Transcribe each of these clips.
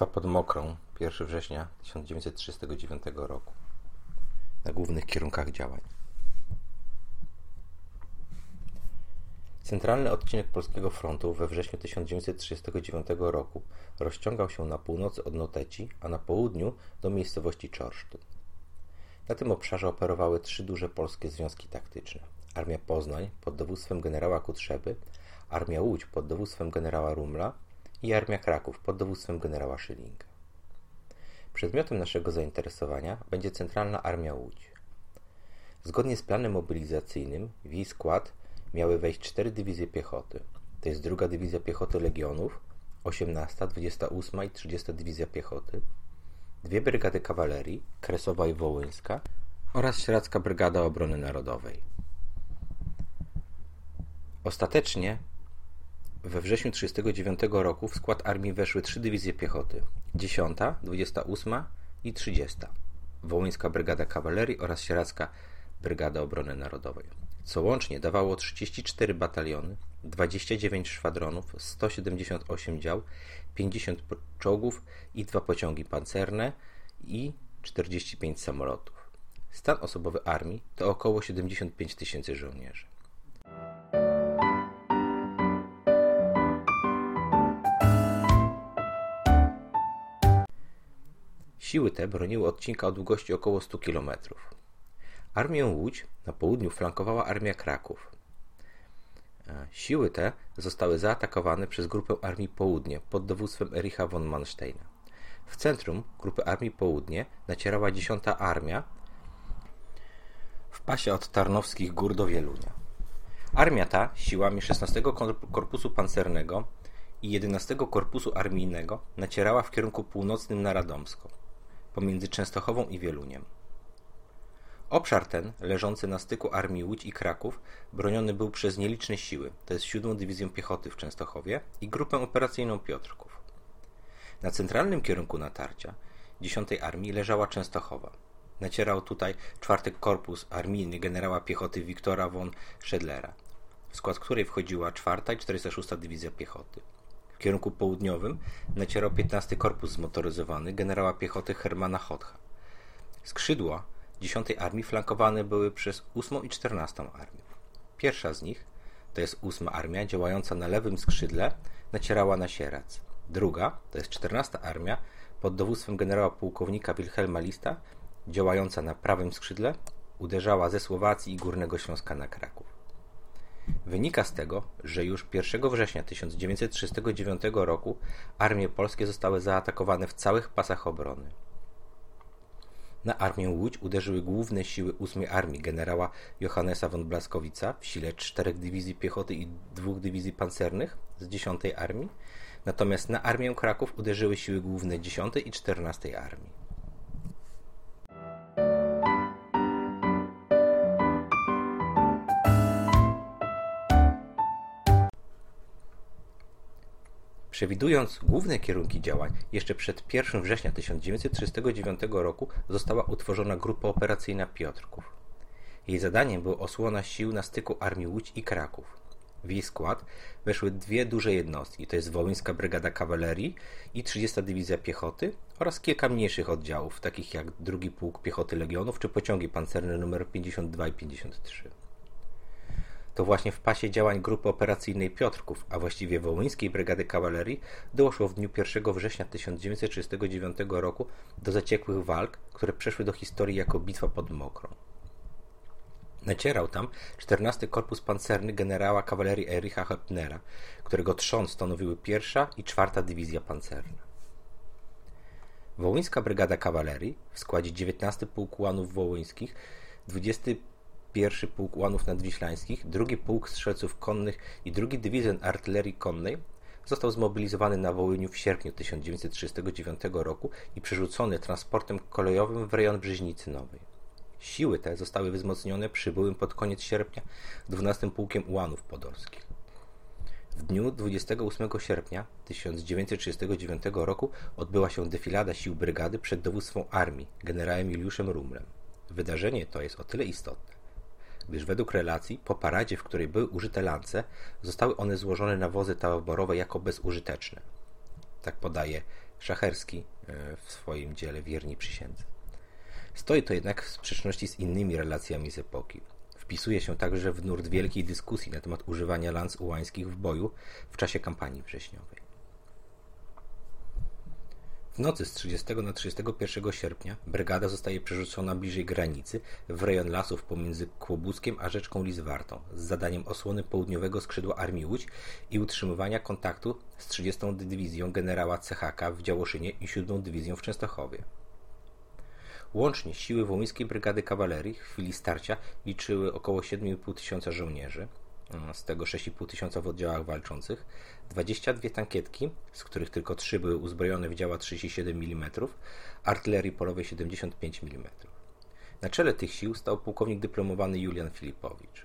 Bitwa pod Mokrą 1 września 1939 roku. Na głównych kierunkach działań. Centralny odcinek Polskiego Frontu we wrześniu 1939 roku rozciągał się na północy od Noteci, a na południu do miejscowości Czorsztyn. Na tym obszarze operowały trzy duże polskie związki taktyczne. Armia Poznań pod dowództwem generała Kutrzeby, Armia Łódź pod dowództwem generała Rumla i Armia Kraków pod dowództwem generała Szylinga. Przedmiotem naszego zainteresowania będzie Centralna Armia Łódź. Zgodnie z planem mobilizacyjnym w jej skład miały wejść cztery dywizje piechoty, to jest druga dywizja piechoty Legionów, 18, 28 i 30 dywizja piechoty, dwie brygady kawalerii, Kresowa i Wołyńska oraz Sieradzka Brygada Obrony Narodowej. Ostatecznie we wrześniu 1939 roku w skład armii weszły trzy dywizje piechoty: 10, 28 i 30, Wołyńska Brygada Kawalerii oraz Sieradzka Brygada Obrony Narodowej, co łącznie dawało 34 bataliony, 29 szwadronów, 178 dział, 50 czołgów i dwa pociągi pancerne i 45 samolotów. Stan osobowy armii to około 75 tysięcy żołnierzy. Siły te broniły odcinka o długości około 100 km. Armię Łódź na południu flankowała Armia Kraków. E, siły te zostały zaatakowane przez grupę Armii Południe pod dowództwem Ericha von Mansteina. W centrum grupy Armii Południe nacierała 10 Armia w pasie od Tarnowskich Gór do Wielunia. Armia ta siłami 16 Korpusu Pancernego i 11 Korpusu Armijnego nacierała w kierunku północnym na Radomsko pomiędzy Częstochową i Wieluniem. Obszar ten, leżący na styku armii Łódź i Kraków, broniony był przez nieliczne siły, to jest 7 Dywizję Piechoty w Częstochowie i grupę operacyjną Piotrków. Na centralnym kierunku natarcia 10 Armii leżała Częstochowa. Nacierał tutaj czwarty korpus armijny generała piechoty Wiktora von Schedlera, w skład której wchodziła 4 i 46 Dywizja Piechoty kierunku południowym nacierał 15 Korpus Zmotoryzowany generała piechoty Hermana Hotcha. Skrzydła 10 Armii flankowane były przez 8 i 14 Armię. Pierwsza z nich, to jest 8 Armia działająca na lewym skrzydle, nacierała na Sierac. Druga, to jest 14 Armia, pod dowództwem generała pułkownika Wilhelma Lista, działająca na prawym skrzydle, uderzała ze Słowacji i Górnego Śląska na Kraków. Wynika z tego, że już 1 września 1939 roku armie polskie zostały zaatakowane w całych pasach obrony. Na armię Łódź uderzyły główne siły 8 Armii generała Johannesa von Blaskowica w sile czterech dywizji piechoty i dwóch dywizji pancernych z 10 Armii, natomiast na armię Kraków uderzyły siły główne 10 i 14 Armii. Przewidując główne kierunki działań, jeszcze przed 1 września 1939 roku została utworzona Grupa Operacyjna Piotrków. Jej zadaniem było osłona sił na styku Armii Łódź i Kraków. W jej skład weszły dwie duże jednostki, to jest Wołyńska Brygada Kawalerii i 30 Dywizja Piechoty oraz kilka mniejszych oddziałów, takich jak drugi Pułk Piechoty Legionów czy pociągi pancerne nr 52 i 53. To właśnie w pasie działań Grupy Operacyjnej Piotrków, a właściwie Wołyńskiej Brygady Kawalerii, doszło w dniu 1 września 1939 roku do zaciekłych walk, które przeszły do historii jako bitwa pod Mokrą. Nacierał tam 14 Korpus Pancerny generała kawalerii Ericha Hepnera, którego trzon stanowiły pierwsza i czwarta dywizja pancerna. Wołyńska Brygada Kawalerii w składzie 19 pułk ułanów wołyńskich, 20 pierwszy pułk ułanów nadwiślańskich, drugi pułk strzelców konnych i drugi dywizjon artylerii konnej został zmobilizowany na Wołyniu w sierpniu 1939 roku i przerzucony transportem kolejowym w rejon Brzeźnicy Nowej. Siły te zostały wzmocnione przybyłym pod koniec sierpnia 12 Pułkiem Ułanów Podolskich. W dniu 28 sierpnia 1939 roku odbyła się defilada sił brygady przed dowództwem armii generałem Juliuszem Rumlem. Wydarzenie to jest o tyle istotne, gdyż według relacji po paradzie, w której były użyte lance, zostały one złożone na wozy taborowe jako bezużyteczne. Tak podaje szacherski e, w swoim dziele Wierni Przysiędze. Stoi to jednak w sprzeczności z innymi relacjami z epoki. Wpisuje się także w nurt wielkiej dyskusji na temat używania lans ułańskich w boju w czasie kampanii wrześniowej. W nocy z 30 na 31 sierpnia brygada zostaje przerzucona bliżej granicy w rejon lasów pomiędzy Kłobuskiem a rzeczką Lizwartą z zadaniem osłony południowego skrzydła Armii Łódź i utrzymywania kontaktu z 30 Dywizją generała CHK w Działoszynie i 7 Dywizją w Częstochowie. Łącznie siły Wołyńskiej Brygady Kawalerii w chwili starcia liczyły około 7,5 tysiąca żołnierzy, z tego 6,5 tysiąca w oddziałach walczących, 22 tankietki, z których tylko 3 były uzbrojone w działa 37 mm, artylerii polowej 75 mm. Na czele tych sił stał pułkownik dyplomowany Julian Filipowicz.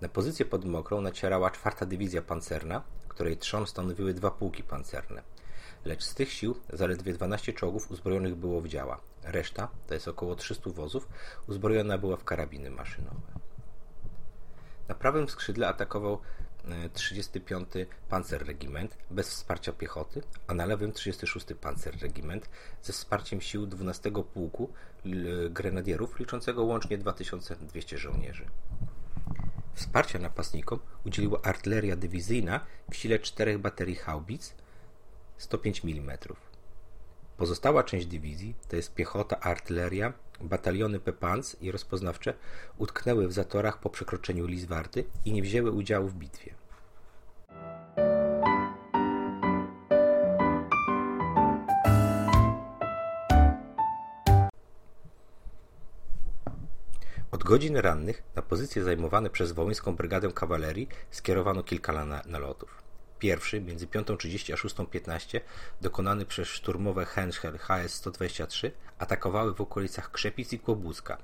Na pozycję pod Mokrą nacierała czwarta dywizja pancerna, której trzon stanowiły dwa pułki pancerne. Lecz z tych sił zaledwie 12 czołgów uzbrojonych było w działa. Reszta, to jest około 300 wozów, uzbrojona była w karabiny maszynowe. Na prawym skrzydle atakował 35. E, Panzerregiment bez wsparcia piechoty, a na lewym 36. Panzerregiment ze wsparciem sił 12 Pułku Grenadierów liczącego łącznie 2200 żołnierzy. Wsparcia napastnikom udzieliła artyleria dywizyjna w sile czterech baterii haubic 105 mm. Pozostała część dywizji, to jest piechota, artyleria, bataliony Pepans i rozpoznawcze, utknęły w zatorach po przekroczeniu Lizwarty i nie wzięły udziału w bitwie. Od godzin rannych na pozycje zajmowane przez Wołyńską Brygadę Kawalerii skierowano kilka nalotów. Pierwszy, między 5.30 a 6.15, dokonany przez szturmowe Henschel HS-123, atakowały w okolicach Krzepic i Kłobuska,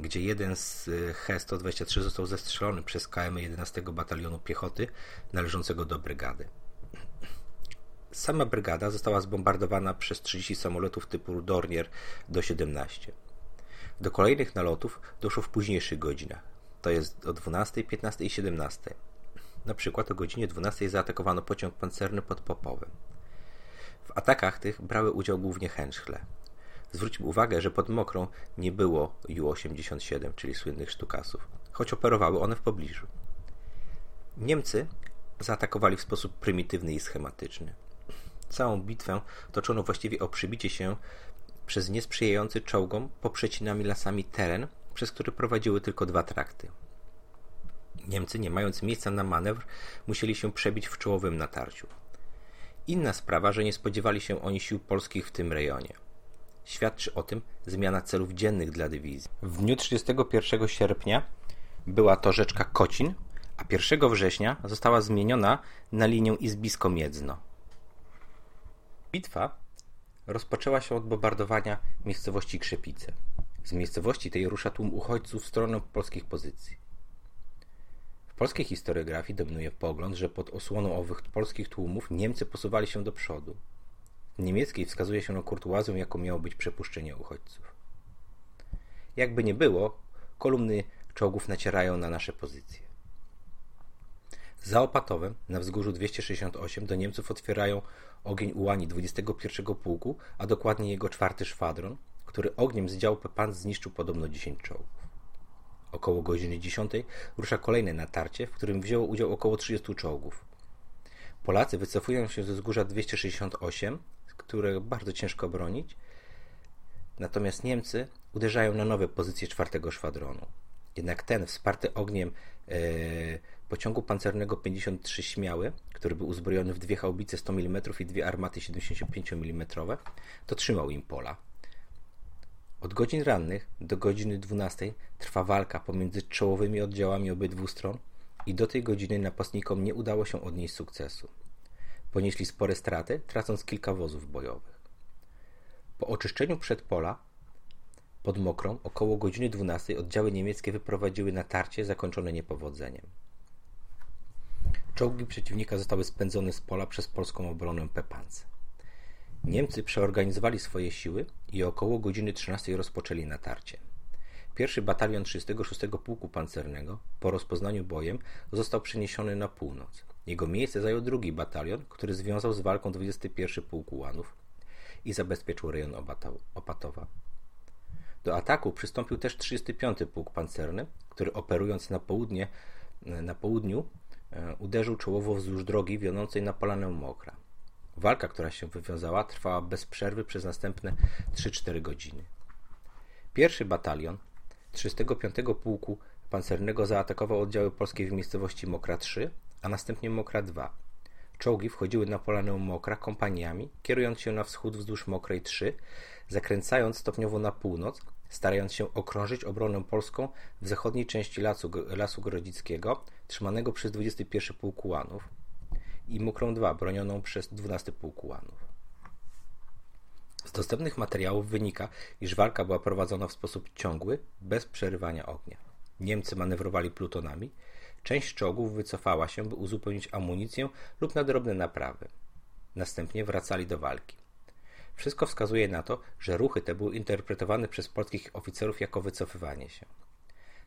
gdzie jeden z e, H-123 został zestrzelony przez KM 11 Batalionu Piechoty należącego do brygady. Sama brygada została zbombardowana przez 30 samolotów typu Dornier do 17. Do kolejnych nalotów doszło w późniejszych godzinach, to jest o 12, 15 i 17. Na przykład o godzinie 12 zaatakowano pociąg pancerny pod Popowem. W atakach tych brały udział głównie Henschle. Zwróćmy uwagę, że pod Mokrą nie było Ju-87, czyli słynnych sztukasów, choć operowały one w pobliżu. Niemcy zaatakowali w sposób prymitywny i schematyczny. Całą bitwę toczono właściwie o przybicie się przez niesprzyjający czołgom poprzecinami lasami teren, przez który prowadziły tylko dwa trakty. Niemcy, nie mając miejsca na manewr, musieli się przebić w czołowym natarciu. Inna sprawa, że nie spodziewali się oni sił polskich w tym rejonie. Świadczy o tym zmiana celów dziennych dla dywizji. W dniu 31 sierpnia była to rzeczka Kocin, a 1 września została zmieniona na linię Izbisko-Miedzno. Bitwa rozpoczęła się od bombardowania miejscowości Krzepice. Z miejscowości tej rusza tłum uchodźców w stronę polskich pozycji polskiej historiografii dominuje pogląd, że pod osłoną owych polskich tłumów Niemcy posuwali się do przodu. W niemieckiej wskazuje się na kurtuazję, jaką miało być przepuszczenie uchodźców. Jakby nie było, kolumny czołgów nacierają na nasze pozycje. Za Opatowem, na wzgórzu 268, do Niemców otwierają ogień ułani 21 Pułku, a dokładnie jego czwarty szwadron, który ogniem z działu Pepan zniszczył podobno 10 czołgów. Około godziny 10 rusza kolejne natarcie, w którym wzięło udział około 30 czołgów. Polacy wycofują się ze wzgórza 268, które bardzo ciężko bronić, natomiast Niemcy uderzają na nowe pozycje czwartego szwadronu. Jednak ten, wsparty ogniem e, pociągu pancernego 53 Śmiały, który był uzbrojony w dwie haubice 100 mm i dwie armaty 75 mm, to trzymał im pola. Od godzin rannych do godziny 12 trwa walka pomiędzy czołowymi oddziałami obydwu stron i do tej godziny napastnikom nie udało się odnieść sukcesu. Ponieśli spore straty, tracąc kilka wozów bojowych. Po oczyszczeniu przedpola pod Mokrą około godziny 12 oddziały niemieckie wyprowadziły natarcie zakończone niepowodzeniem. Czołgi przeciwnika zostały spędzone z pola przez polską obronę Pepance. Niemcy przeorganizowali swoje siły i około godziny 13 rozpoczęli natarcie. Pierwszy batalion 36 Pułku Pancernego po rozpoznaniu bojem został przeniesiony na północ. Jego miejsce zajął drugi batalion, który związał z walką 21 Pułk Ułanów i zabezpieczył rejon Opatowa. Do ataku przystąpił też 35 Pułk Pancerny, który operując na, południe, na południu e, uderzył czołowo wzdłuż drogi wiodącej na Polanę Mokra. Walka, która się wywiązała, trwała bez przerwy przez następne 3-4 godziny. Pierwszy batalion 35 Pułku Pancernego zaatakował oddziały polskie w miejscowości Mokra 3, a następnie Mokra 2. Czołgi wchodziły na Polanę Mokra kompaniami, kierując się na wschód wzdłuż Mokrej 3, zakręcając stopniowo na północ, starając się okrążyć obronę polską w zachodniej części Lasu, Lasu Grodzickiego, trzymanego przez 21 Pułk Ułanów i Mokrą 2, bronioną przez 12 Pułk Ułanów. Z dostępnych materiałów wynika, iż walka była prowadzona w sposób ciągły, bez przerywania ognia. Niemcy manewrowali plutonami, część czołgów wycofała się, by uzupełnić amunicję lub na drobne naprawy. Następnie wracali do walki. Wszystko wskazuje na to, że ruchy te były interpretowane przez polskich oficerów jako wycofywanie się.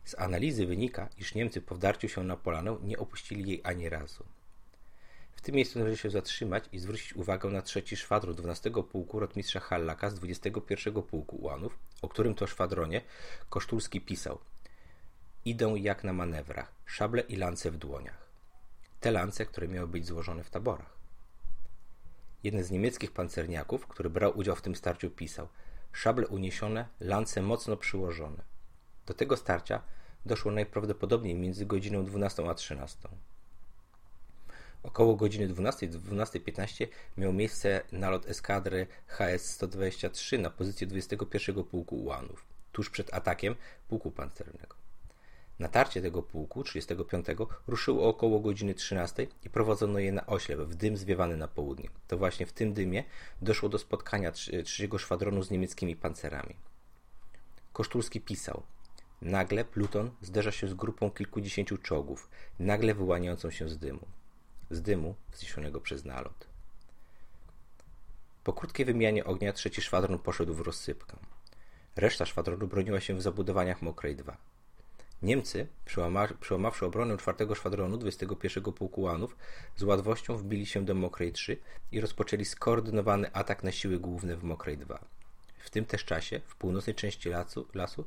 Z analizy wynika, iż Niemcy po wdarciu się na Polanę nie opuścili jej ani razu. Tym miejscu należy się zatrzymać i zwrócić uwagę na trzeci szwadron 12 Pułku Rotmistrza Hallaka z 21 Pułku Ułanów, o którym to szwadronie Kosztulski pisał Idą jak na manewrach, szable i lance w dłoniach. Te lance, które miały być złożone w taborach. Jeden z niemieckich pancerniaków, który brał udział w tym starciu, pisał: Szable uniesione, lance mocno przyłożone. Do tego starcia doszło najprawdopodobniej między godziną 12 a 13. Około godziny 12-12.15 miał miejsce nalot eskadry HS-123 na pozycję 21 Pułku Ułanów, tuż przed atakiem Pułku Pancernego. Natarcie tego pułku 35 ruszyło około godziny 13 i prowadzono je na oślep, w dym zwiewany na południe. To właśnie w tym dymie doszło do spotkania trzeciego szwadronu z niemieckimi pancerami. Kosztulski pisał Nagle Pluton zderza się z grupą kilkudziesięciu czołgów, nagle wyłaniającą się z dymu. Z dymu wzniesionego przez nalot. Po krótkiej wymianie ognia trzeci szwadron poszedł w rozsypkę. Reszta szwadronu broniła się w zabudowaniach Mokrej 2. Niemcy, przełamawszy obronę czwartego szwadronu 21 Pułku Łanów, z łatwością wbili się do Mokrej 3 i rozpoczęli skoordynowany atak na siły główne w Mokrej 2. W tym też czasie, w północnej części lasu, lasu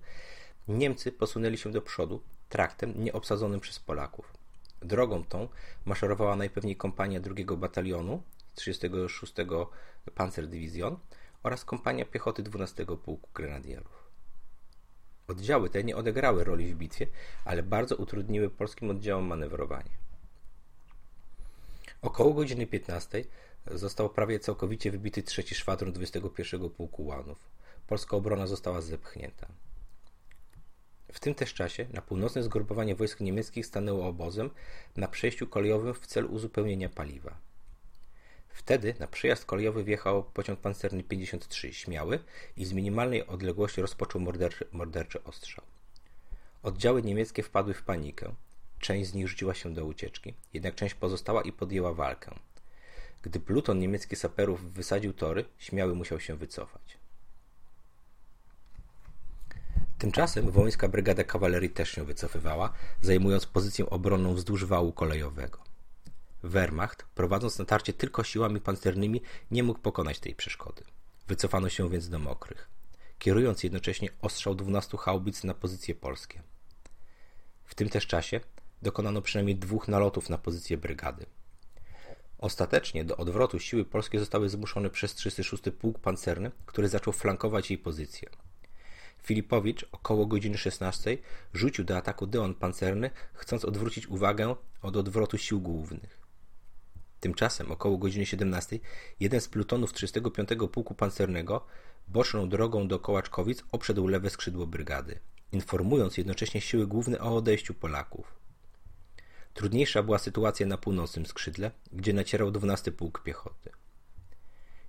Niemcy posunęli się do przodu traktem nieobsadzonym przez Polaków. Drogą tą maszerowała najpewniej kompania drugiego batalionu 36 Panzerdywizjon oraz kompania piechoty 12 Pułku Grenadierów. Oddziały te nie odegrały roli w bitwie, ale bardzo utrudniły polskim oddziałom manewrowanie. Około godziny 15 został prawie całkowicie wybity trzeci szwadron 21 Pułku Łanów. Polska obrona została zepchnięta. W tym też czasie na północne zgrupowanie wojsk niemieckich stanęło obozem na przejściu kolejowym w celu uzupełnienia paliwa. Wtedy na przejazd kolejowy wjechał pociąg pancerny 53 Śmiały i z minimalnej odległości rozpoczął morderczy, morderczy ostrzał. Oddziały niemieckie wpadły w panikę. Część z nich rzuciła się do ucieczki, jednak część pozostała i podjęła walkę. Gdy pluton niemiecki saperów wysadził tory, Śmiały musiał się wycofać. Tymczasem wołyńska brygada kawalerii też się wycofywała, zajmując pozycję obronną wzdłuż wału kolejowego. Wehrmacht, prowadząc natarcie tylko siłami pancernymi, nie mógł pokonać tej przeszkody. Wycofano się więc do Mokrych, kierując jednocześnie ostrzał 12 haubic na pozycje polskie. W tym też czasie dokonano przynajmniej dwóch nalotów na pozycję brygady. Ostatecznie do odwrotu siły polskie zostały zmuszone przez 36 Pułk Pancerny, który zaczął flankować jej pozycję. Filipowicz około godziny 16 rzucił do ataku deon pancerny, chcąc odwrócić uwagę od odwrotu sił głównych. Tymczasem około godziny 17 jeden z plutonów 35 Pułku Pancernego boczną drogą do Kołaczkowic obszedł lewe skrzydło brygady, informując jednocześnie siły główne o odejściu Polaków. Trudniejsza była sytuacja na północnym skrzydle, gdzie nacierał 12 Pułk Piechoty.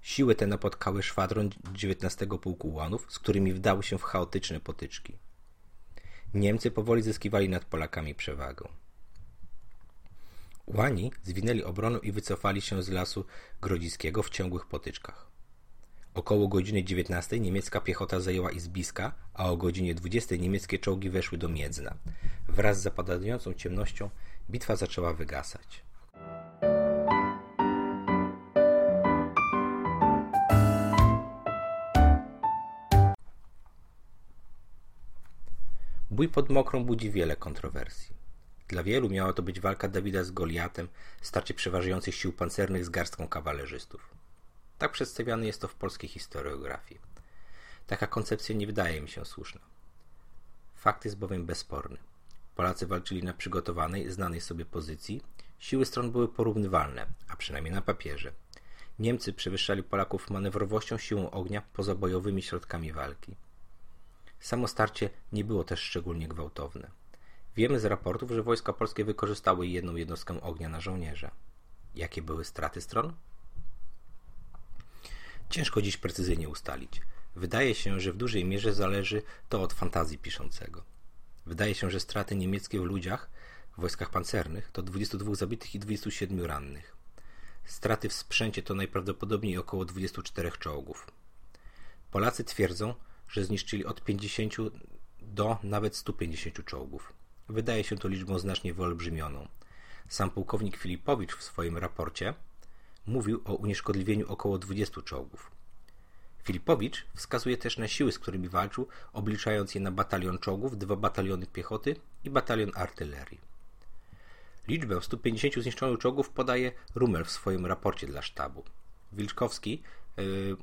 Siły te napotkały szwadron 19 Pułku Łanów, z którymi wdały się w chaotyczne potyczki. Niemcy powoli zyskiwali nad Polakami przewagę. Łani zwinęli obronę i wycofali się z lasu grodziskiego w ciągłych potyczkach. Około godziny 19 niemiecka piechota zajęła Izbiska, a o godzinie 20 niemieckie czołgi weszły do Miedzna. Wraz z zapadającą ciemnością bitwa zaczęła wygasać. Bój pod Mokrą budzi wiele kontrowersji. Dla wielu miała to być walka Dawida z Goliatem, starcie przeważających sił pancernych z garstką kawalerzystów. Tak przedstawiane jest to w polskiej historiografii. Taka koncepcja nie wydaje mi się słuszna. Fakt jest bowiem bezsporny. Polacy walczyli na przygotowanej, znanej sobie pozycji. Siły stron były porównywalne, a przynajmniej na papierze. Niemcy przewyższali Polaków manewrowością, siłą ognia, pozabojowymi środkami walki. Samo starcie nie było też szczególnie gwałtowne. Wiemy z raportów, że wojska polskie wykorzystały jedną jednostkę ognia na żołnierza. Jakie były straty stron? Ciężko dziś precyzyjnie ustalić. Wydaje się, że w dużej mierze zależy to od fantazji piszącego. Wydaje się, że straty niemieckie w ludziach w wojskach pancernych to 22 zabitych i 27 rannych. Straty w sprzęcie to najprawdopodobniej około 24 czołgów. Polacy twierdzą, że zniszczyli od 50 do nawet 150 czołgów. Wydaje się to liczbą znacznie wyolbrzymioną. Sam pułkownik Filipowicz w swoim raporcie mówił o unieszkodliwieniu około 20 czołgów. Filipowicz wskazuje też na siły, z którymi walczył, obliczając je na batalion czołgów, dwa bataliony piechoty i batalion artylerii. Liczbę 150 zniszczonych czołgów podaje Rummel w swoim raporcie dla sztabu. Wilczkowski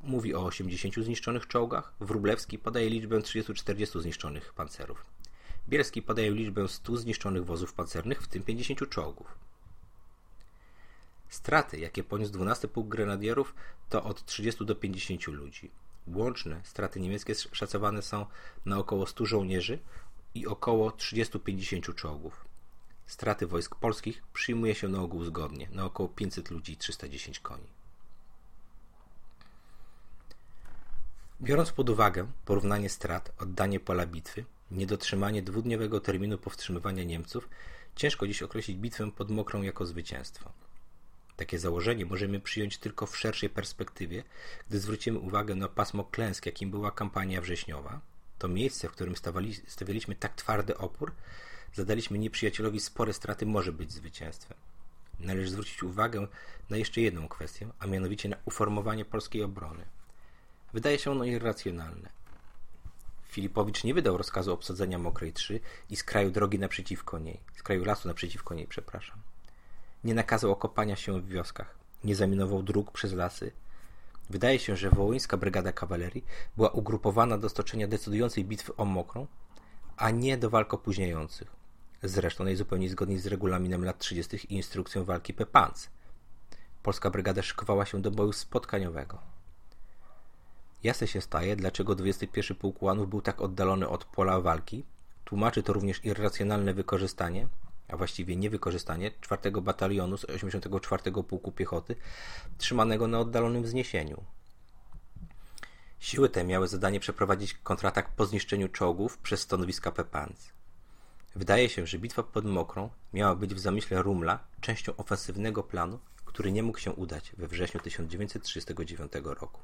mówi o 80 zniszczonych czołgach, Wróblewski podaje liczbę 30-40 zniszczonych pancerów. Bielski podaje liczbę 100 zniszczonych wozów pancernych, w tym 50 czołgów. Straty, jakie poniósł 12 pułk grenadierów, to od 30 do 50 ludzi. Łączne straty niemieckie szacowane są na około 100 żołnierzy i około 30-50 czołgów. Straty wojsk polskich przyjmuje się na ogół zgodnie, na około 500 ludzi i 310 koni. Biorąc pod uwagę porównanie strat, oddanie pola bitwy, niedotrzymanie dwudniowego terminu powstrzymywania Niemców, ciężko dziś określić bitwę pod Mokrą jako zwycięstwo. Takie założenie możemy przyjąć tylko w szerszej perspektywie, gdy zwrócimy uwagę na pasmo klęsk, jakim była kampania wrześniowa. To miejsce, w którym stawali, stawialiśmy tak twardy opór, zadaliśmy nieprzyjacielowi spore straty, może być zwycięstwem. Należy zwrócić uwagę na jeszcze jedną kwestię, a mianowicie na uformowanie polskiej obrony. Wydaje się ono irracjonalne. Filipowicz nie wydał rozkazu obsadzenia Mokrej 3 i z kraju drogi naprzeciwko niej, z kraju lasu naprzeciwko niej, przepraszam. Nie nakazał okopania się w wioskach, nie zaminował dróg przez lasy. Wydaje się, że wołyńska brygada kawalerii była ugrupowana do stoczenia decydującej bitwy o Mokrą, a nie do walk opóźniających. Zresztą najzupełniej zgodnie z regulaminem lat 30. i instrukcją walki Pepanc. Polska brygada szykowała się do boju spotkaniowego. Jasne się staje, dlaczego 21 Pułk Ułanów był tak oddalony od pola walki. Tłumaczy to również irracjonalne wykorzystanie, a właściwie niewykorzystanie 4 batalionu z 84 Pułku Piechoty, trzymanego na oddalonym wzniesieniu. Siły te miały zadanie przeprowadzić kontratak po zniszczeniu czołgów przez stanowiska Pepanc. Wydaje się, że bitwa pod Mokrą miała być w zamyśle Rumla częścią ofensywnego planu, który nie mógł się udać we wrześniu 1939 roku.